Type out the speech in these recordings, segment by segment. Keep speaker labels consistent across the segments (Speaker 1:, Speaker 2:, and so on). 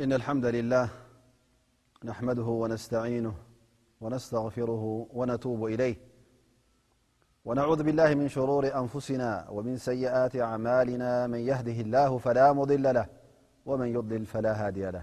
Speaker 1: إن الحمد لله نحمده ونستعينه ونستغفره ونتوب إليه ونعوذ بالله من شرور أنفسنا ومن سيئات أعمالنا من يهده اله فلا مضل له ومن يلل فلا د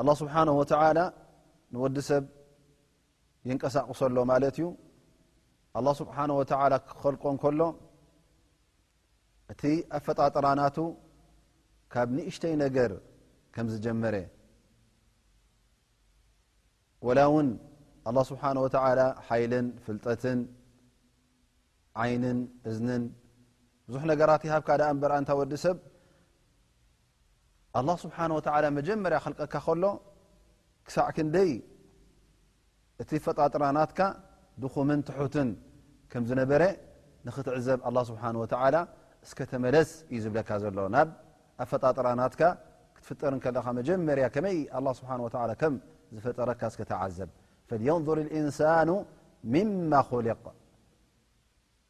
Speaker 1: ኣላ ስብሓን ወተዓላ ንወዲ ሰብ የንቀሳቕሰሎ ማለት እዩ ኣላ ስብሓን ወተዓላ ክኸልቆ እንከሎ እቲ ኣፈጣጥራናቱ ካብ ንእሽተይ ነገር ከም ዝጀመረ ወላ እውን ኣላ ስብሓን ወተዓላ ሓይልን ፍልጠትን ዓይንን እዝንን ብዙሕ ነገራት ይሃብካ ደኣ እምበርኣንታ ወዲ ሰብ ኣላህ ስብሓን ወተዓላ መጀመርያ ክኽልቀካ ከሎ ክሳዕ ክንደይ እቲ ፈጣጥራ ናትካ ድኹምን ትሑትን ከም ዝነበረ ንኽትዕዘብ ኣላ ስብሓን ወተዓላ እስከ ተመለስ እዩ ዝብለካ ዘሎ ናብ ኣ ፈጣጥራ ናትካ ክትፍጠር ከለኻ መጀመርያ ከመይ ኣላ ስብሓን ወተዓላ ከም ዝፈጠረካ እስከ ተዓዘብ ፈልየንظር ልእንሳኑ ምማ ኹልቅ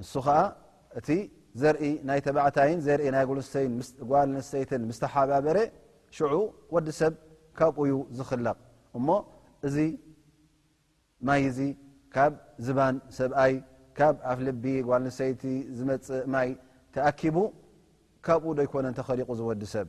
Speaker 1: ንሱ ኸኣ እቲ ዘርኢ ናይ ተባዕታይን ዘርኢ ናይ ጉንስተይን ምስ ጓል ንስተይትን ምስ ተሓባበረ ሽዑ ወዲ ሰብ ካብኡ ዩ ዝኽለቕ እሞ እዚ ማይ እዚ ካብ ዝባን ሰብኣይ ካብ ኣፍ ልቢ ጓል ንሰይቲ ዝመፅእ ማይ ተኣኪቡ ካብኡ ዶይኮነን ተኸሊቑ ዝወዲ ሰብ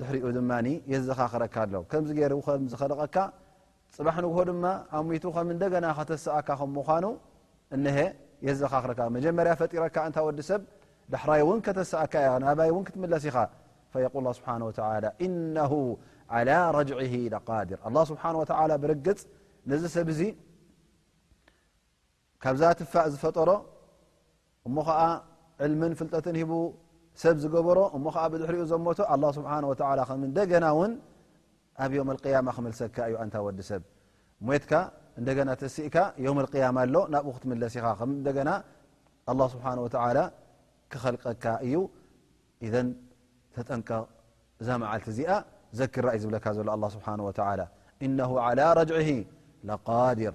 Speaker 1: ድሕሪኡ ድማ የዘኻኽረካ ኣሎ ከምዚ ገይሩ ከም ዝኸለቐካ ፅባሕ ንግሆ ድማ ኣሚቱ ከም እንደገና ከተስኣካ ከም ምዃኑ እነሀ የዘኻኽረካ መጀመርያ ፈጢረካ እንታ ወዲ ሰብ ዳሕራይ እውን ከተስኣካ ያ ናባይ እውን ክትምለስ ኢኻ ፈየቁል ላ ስብሓን ወተላ ኢነሁ ዓላ ረጅዒሂ ለቃድር ኣላ ስብሓን ወተላ ብርግፅ ነዚ ሰብ እዚ ካብዛ ትፋእ ዝፈጠሮ እሞ ኸዓ ዕልምን ፍልጠትን ሂቡ ሰብ ዝገበሮ እሞ ኸዓ ብድሕሪኡ ዘሞቶ ኣላ ስብሓን ወተላ ከም እንደገና ውን ኣብ ዮም ኣልቅያማ ክመልሰካ እዩ ኣንታ ወዲ ሰብ ሞትካ እንደገና ተሲእካ ዮም ኣልቅያማ ኣሎ ናብኡ ክትምለስ ኢኻ ከም እንደገና ኣላ ስብሓን ወተላ ክኸልቀካ እዩ ኢዘን ተጠንቀቕ እዛ መዓልቲ እዚኣ ዘክራ እዩ ዝብለካ ዘሎ ኣላ ስብሓን ወተላ እነሁ ዓላ ረጅዒሂ ለቃድር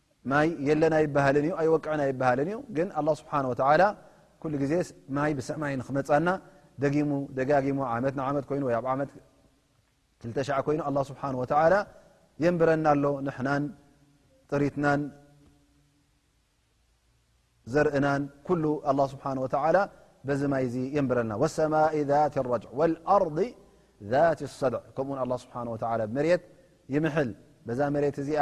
Speaker 1: ማይ የለን ኣይበሃልን እዩ ኣይወቅዕን ኣይበሃልን እዩ ግን ኣላ ስብሓን ወተላ ኩሉ ግዜ ማይ ብሰማይ ንክመፃና ደጊሙ ደጋጊሙ ዓመት ንዓመት ኮይኑ ወይ ኣብ ዓመት ክልተሻ ኮይኑ ኣላ ስብሓን ወተላ የንብረና ኣሎ ንሕናን ጥሪትናን ዘርእናን ኩሉ ኣላ ስብሓን ወተላ በዚ ማይ እዚ የንብረና ወሰማኢ ት ረጅ ወኣርض ት ሰድዕ ከምኡውን ኣላ ስብሓን ወተላ መሬት ይምሕል በዛ መሬት እዚኣ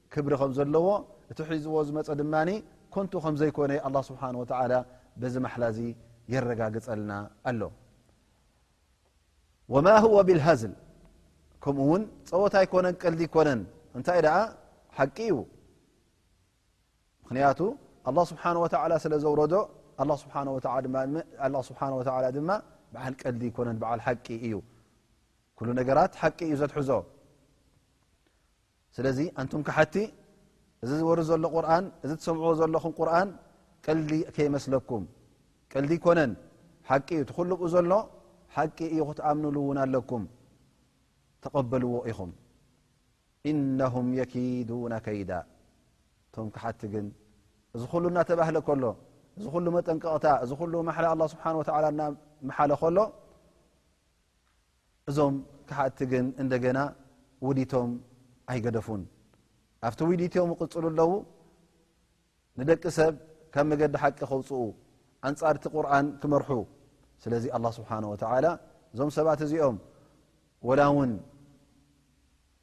Speaker 1: ክብሪ ከም ዘለዎ እቲ ሒዝዎ ዝመጸ ድማ ኮንቱ ከም ዘይኮነ ኣላህ ስብሓን ወተዓላ በዚ ማሕላ እዚ የረጋግጸልና ኣሎ ወማ ሁወ ብልሃዝል ከምኡ እውን ጸወታ ኣይኮነን ቀልዲ ኣይኮነን እንታይ ደኣ ሓቂ እዩ ምክንያቱ ኣላ ስብሓን ወተዓላ ስለ ዘውረዶ ኣላ ስብሓን ወተዓላ ድማ በዓል ቀልዲ ኣይኮነን በዓል ሓቂ እዩ ኩሉ ነገራት ሓቂ እዩ ዘትሕዞ ስለዚ ኣንቱም ካሓድቲ እዚ ዝወርድ ዘሎ ቁርን እዚ ትሰምዕዎ ዘለኹም ቁርን ቀልዲ ከይመስለኩም ቀልዲ ኣይኮነን ሓቂ እዩ ትኹሉ ብኡ ዘሎ ሓቂ እዩ ክትኣምንሉ እውን ኣለኩም ተቐበልዎ ኢኹም እነሁም የኪዱና ከይዳ እቶም ካሓድቲ ግን እዚ ኩሉ እናተባህለ ከሎ እዚ ኩሉ መጠንቀቕታ እዚ ኩሉ ማሓላ ኣላ ስብሓን ወተዓላ እናመሓለ ከሎ እዞም ከሓድቲ ግን እንደገና ውዲቶም ኣይገደፉን። ኣብቲ ዊዲቶም ይቕጽሉ ኣለዉ። ንደቂ ሰብ ካብ መገዲ ሓቂ ከውጽኡ፣ ኣንጻር እቲ ቁርን ክመርሑ። ስለዚ ኣላ ስብሓን ወተዓላ እዞም ሰባት እዚኦም ወላ እውን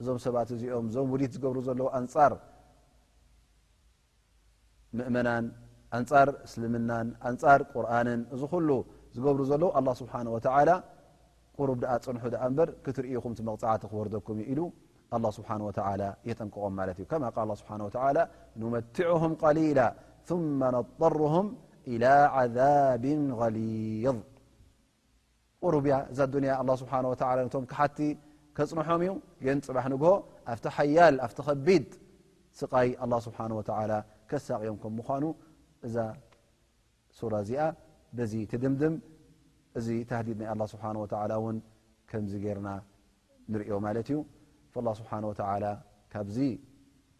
Speaker 1: እዞም ሰባት እዚኦም እዞም ውዲት ዝገብሩ ዘለዉ ኣንጻር ምእመናን ኣንጻር እስልምናን ኣንጻር ቁርኣንን እዚ ኩሉ ዝገብሩ ዘለዉ ኣላ ስብሓን ወተዓላ ቁሩብ ድኣ ፅንሑ ድኣ እምበር ክትርእኹም እቲ መቕፃዕቲ ክወርደኩም እዩ ኢሉ ኣላ ስብሓን ወተዓላ የጠንቅቖም ማለት እዩ ከማ ቃል ስብሓን ወተዓላ ንመትዕሁም ቀሊላ ثመ ነضጠርሁም ኢላ ዓዛብ غሊض ቁሩብያ እዛ ዱንያ ኣላ ስብሓን ወተላ ነቶም ክሓቲ ከፅንሖም እዩ ግን ፅባሕ ንግሆ ኣብቲ ሓያል ኣብቲ ከቢድ ስቃይ ኣላ ስብሓን ወተላ ከሳቅዮም ከም ምኳኑ እዛ ሱራ እዚኣ በዚ ትድምድም እዚ ታህዲድ ናይ ኣላ ስብሓን ወተላ እውን ከምዚ ገይርና ንሪዮ ማለት እዩ ኣላ ስብሓን ወተላ ካብዚ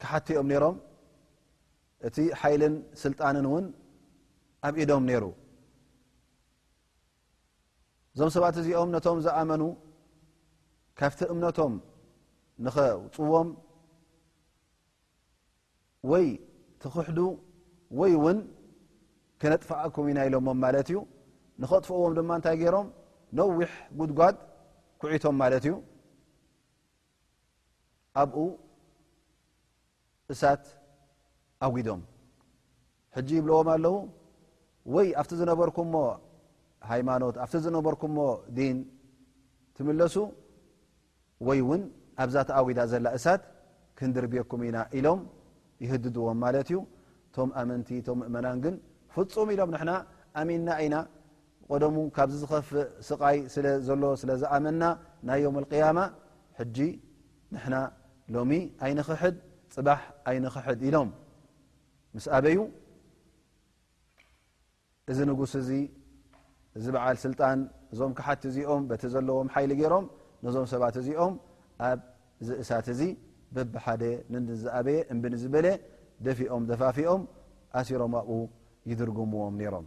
Speaker 1: ክሓትኦም ነይሮም እቲ ሓይልን ስልጣንን እውን ኣብ ኢዶም ነይሩ እዞም ሰባት እዚኦም ነቶም ዝኣመኑ ካብቲ እምነቶም ንኸውፅዎም ወይ ትኽሕዱ ወይ እውን ክነጥፍኣኩም ኢና ኢሎሞም ማለት እዩ ንኸጥፍእዎም ድማ እንታይ ገይሮም ነዊሕ ጉድጓድ ኩዒቶም ማለት እዩ ኣብኡ እሳት ኣጒዶም ሕጂ ይብለዎም ኣለዉ ወይ ኣብቲ ዝነበርኩሞ ሃይማኖት ኣብቲ ዝነበርኩሞ ዲን ትምለሱ ወይ እውን ኣብዛ ተኣጒዳ ዘላ እሳት ክንድርብኩም ኢና ኢሎም ይህድድዎም ማለት እዩ እቶም ኣመንቲ እቶም ምእመናን ግን ፍፁም ኢሎም ንሕና ኣሚንና ኢና ብቐደሙ ካብዚ ዝኸፍእ ስቓይ ስለ ዘሎ ስለ ዝኣመና ናይ ዮም ኣልቅያማ ሕጂ ንሕና ሎሚ ኣይንኽሕድ ፅባሕ ኣይንኽሕድ ኢሎም ምስ ኣበዩ እዚ ንጉስ እዚ እዚ በዓል ስልጣን እዞም ክሓቲ እዚኦም በቲ ዘለዎም ሓይሊ ገይሮም ነዞም ሰባት እዚኦም ኣብ ዝእሳት እዚ በብሓደ ንዝኣበየ እምቢ ንዝበለ ደፊኦም ደፋፊኦም ኣሲሮም ኣብኡ ይድርግምዎም ነይሮም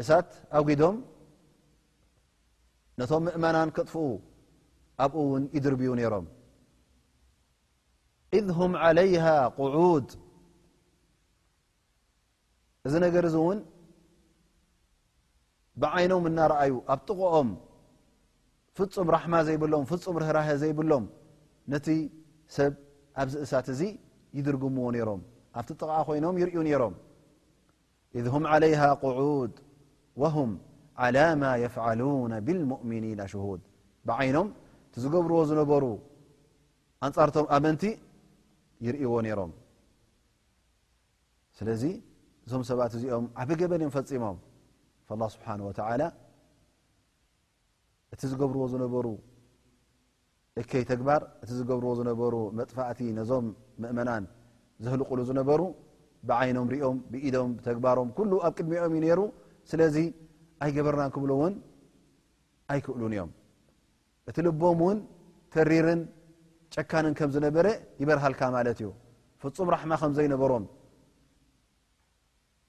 Speaker 1: እሳት ኣጒዶም ነቶም ምእመናን ከጥፍኡ ኣብኡ እውን ይድርብዩ ነይሮም ኢዝ ሁም ዓለይሃ ቁዑድ እዚ ነገር እዚ እውን ብዓይኖም እናረኣዩ ኣብ ጥቕኦም ፍፁም ራሕማ ዘይብሎም ፍፁም ርህራሀ ዘይብሎም ነቲ ሰብ ኣብዚ እሳት እዚ ይድርግምዎ ነይሮም ኣብቲ ጥቕኣ ኮይኖም ይርእዩ ነይሮም ኢዝ ሁም ዓለይሃ ቁዑድ ወሁም ዓላ ማ የፍዓሉነ ብልሙእሚኒና ሽሁድ ብዓይኖም እቲ ዝገብርዎ ዝነበሩ ኣንጻርቶም ኣመንቲ ይርእዎ ነይሮም ስለዚ እዞም ሰባት እዚኦም ዓብ ገበን እዮም ፈፂሞም ላ ስብሓን ወተላ እቲ ዝገብርዎ ዝነበሩ እከይ ተግባር እቲ ዝገብርዎ ዝነበሩ መጥፋእቲ ነዞም ምእመናን ዘህልቁሉ ዝነበሩ ብዓይኖም ሪኦም ብኢዶም ብተግባሮም ኩሉ ኣብ ቅድሚኦም እዩ ነይሩ ስለዚ ኣይገበርናን ክብሉ እውን ኣይክእሉን እዮም እቲ ልቦም እውን ተሪርን ጨካንን ከም ዝነበረ ይበርሃልካ ማለት እዩ ፍፁም ራሕማ ከም ዘይነበሮም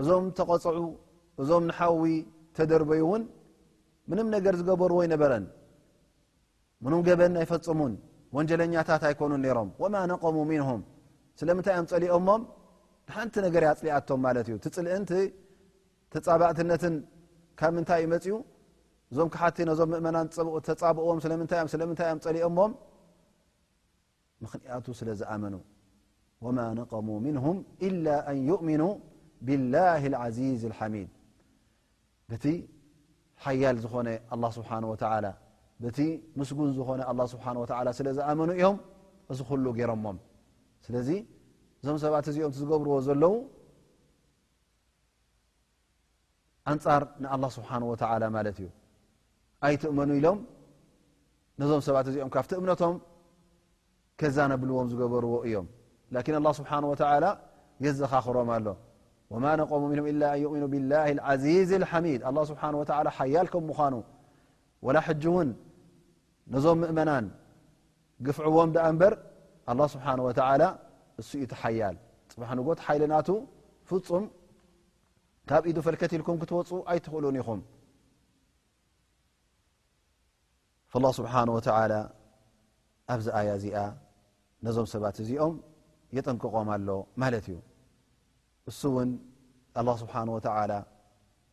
Speaker 1: እዞም ተቐጽዑ እዞም ንሓዊ ተደርበዩ ውን ምንም ነገር ዝገበርዎ ኣይነበረን ምንም ገበን ኣይፈጽሙን ወንጀለኛታት ኣይኮኑን ነይሮም ወማ ነቐሙ ምንሁም ስለምንታይ እዮም ጸሊኦሞም ንሓንቲ ነገር እያ ኣጽሊኣቶም ማለት እዩ ትጽልእን ተጻባእትነትን ካብ ምንታይ እዩ መጽኡ እዞም ክሓቲ ነዞም ምእመናን ተጻብእዎም ስለምንታይ እዮም ስለምንታይ እዮም ጸሊኦሞም ምኽንያቱ ስለ ዝኣመኑ ወማ ነቀሙ ምንሁም ኢላ ኣን ዩእምኑ ብላህ ዓዚዝ ሓሚድ በቲ ሓያል ዝኾነ ኣላ ስብሓን ወተላ በቲ ምስጉን ዝኾነ ኣላ ስብሓን ወተላ ስለ ዝኣመኑ እዮም እዚ ኩሉ ገይሮሞም ስለዚ እዞም ሰባት እዚኦም ዝገብርዎ ዘለዉ ኣንጻር ንኣላ ስብሓን ወተላ ማለት እዩ ኣይትእመኑ ኢሎም ነዞም ሰባት እዚኦም ካብቲ እምነቶም ከዛነብልዎም ዝገበርዎ እዮም ላኪን ኣላ ስብሓን ወተላ የዘኻኽሮም ኣሎ ወማ ነቆሙ ምም ኢላ ኣን ዩእምኑ ብላ ዓዚዝ ሓሚድ ኣላ ስብሓን ወተላ ሓያል ከም ምዃኑ ወላ ሕጂ እውን ነዞም ምእመናን ግፍዕዎም ድኣ እምበር ኣላ ስብሓን ወተዓላ እሱ ኢቲ ሓያል ፅባሕ ንጎት ሓይሊ ናቱ ፍፁም ካብ ኢዱ ፈልከት ኢልኩም ክትወፁ ኣይትኽእሉን ኢኹም ላ ስብሓን ወተላ ኣብዚ ኣያ እዚኣ ነዞም ሰባት እዚኦም የጠንቅቖም ኣሎ ማለት እዩ እሱ እውን ኣላ ስብሓን ወተዓላ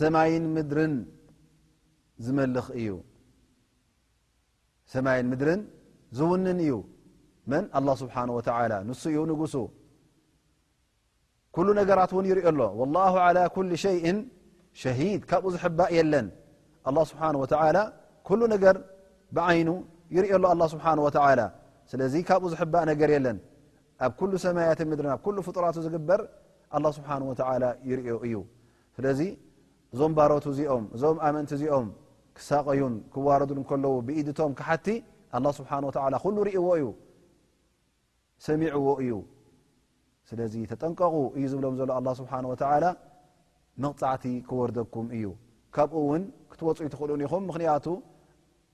Speaker 1: ሰማይን ምድርን ዝመልኽ እዩ ሰማይን ምድርን ዝውንን እዩ መን ኣላ ስብሓን ወተላ ንሱ እዩ ንጉሱ ኩሉ ነገራት እውን ይርኦ ኣሎ ወላሁ ዓላ ኩል ሸይእን ሸሂድ ካብኡ ዝሕባእ የለን ኣላ ስብሓን ወተላ ኩሉ ነገር ብዓይኑ ይርኦ ኣሎ ኣላ ስብሓን ወተላ ስለዚ ካብኡ ዝሕባእ ነገር የለን ኣብ ኩሉ ሰማያትን ምድርን ኣብ ኩሉ ፍጡራቱ ዝግበር ኣላ ስብሓን ወተላ ይርእዮ እዩ ስለዚ እዞም ባሮት እዚኦም እዞም ኣመንቲ እዚኦም ክሳቀዩን ክዋረዱን ከለዉ ብኢድቶም ክሓቲ ኣላ ስብሓን ወተላ ኩሉ ርእዎ እዩ ሰሚዕዎ እዩ ስለዚ ተጠንቀቑ እዩ ዝብሎም ዘሎ ኣላ ስብሓን ወተላ መቕፃዕቲ ክወርደኩም እዩ ካብኡ እውን ክትወፁ ይትኽእሉን ኢኹም ምክንያቱ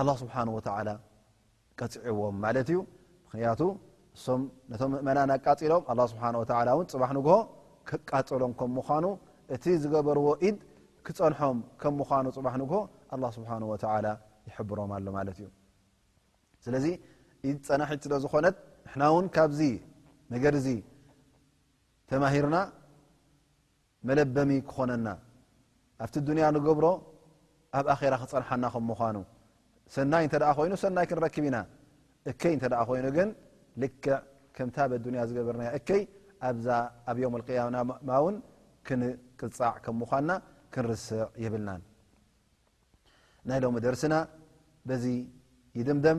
Speaker 1: ኣላ ስብሓን ወተላ ቀፅዕዎም ማለት እዩ ምክንያቱ እሶም ነቶም ምእመናን ኣቃፂሎም ኣላ ስብሓ ወላ እውን ፅባሕ ንግሆ ክቃፀሎም ከም ምዃኑ እቲ ዝገበርዎ ኢድ ክፀንሖም ከም ምዃኑ ፅባሕ ንግሆ ኣላ ስብሓን ወተላ ይሕብሮም ኣሎ ማለት እዩ ስለዚ ኢድ ፀናሒት ስለ ዝኾነት ንሕና እውን ካብዚ ነገር እዚ ተማሂርና መለበሚ ክኾነና ኣብቲ ዱንያ ንገብሮ ኣብ ኣኼራ ክጸንሓና ከም ምዃኑ ሰናይ እንተ ኮይኑ ሰናይ ክንረክብ ኢና እከይ እንተ ኮይኑ ግን ልክዕ ከምታ በዱንያ ዝገበርናያ እከይ ኣብዛ ኣብ ዮም ኣቅያማ ውን ክንቅጻዕ ከም ምዃንና ክንርስዕ የብልናን ናይ ሎሚ ደርስና በዚ ይድምደም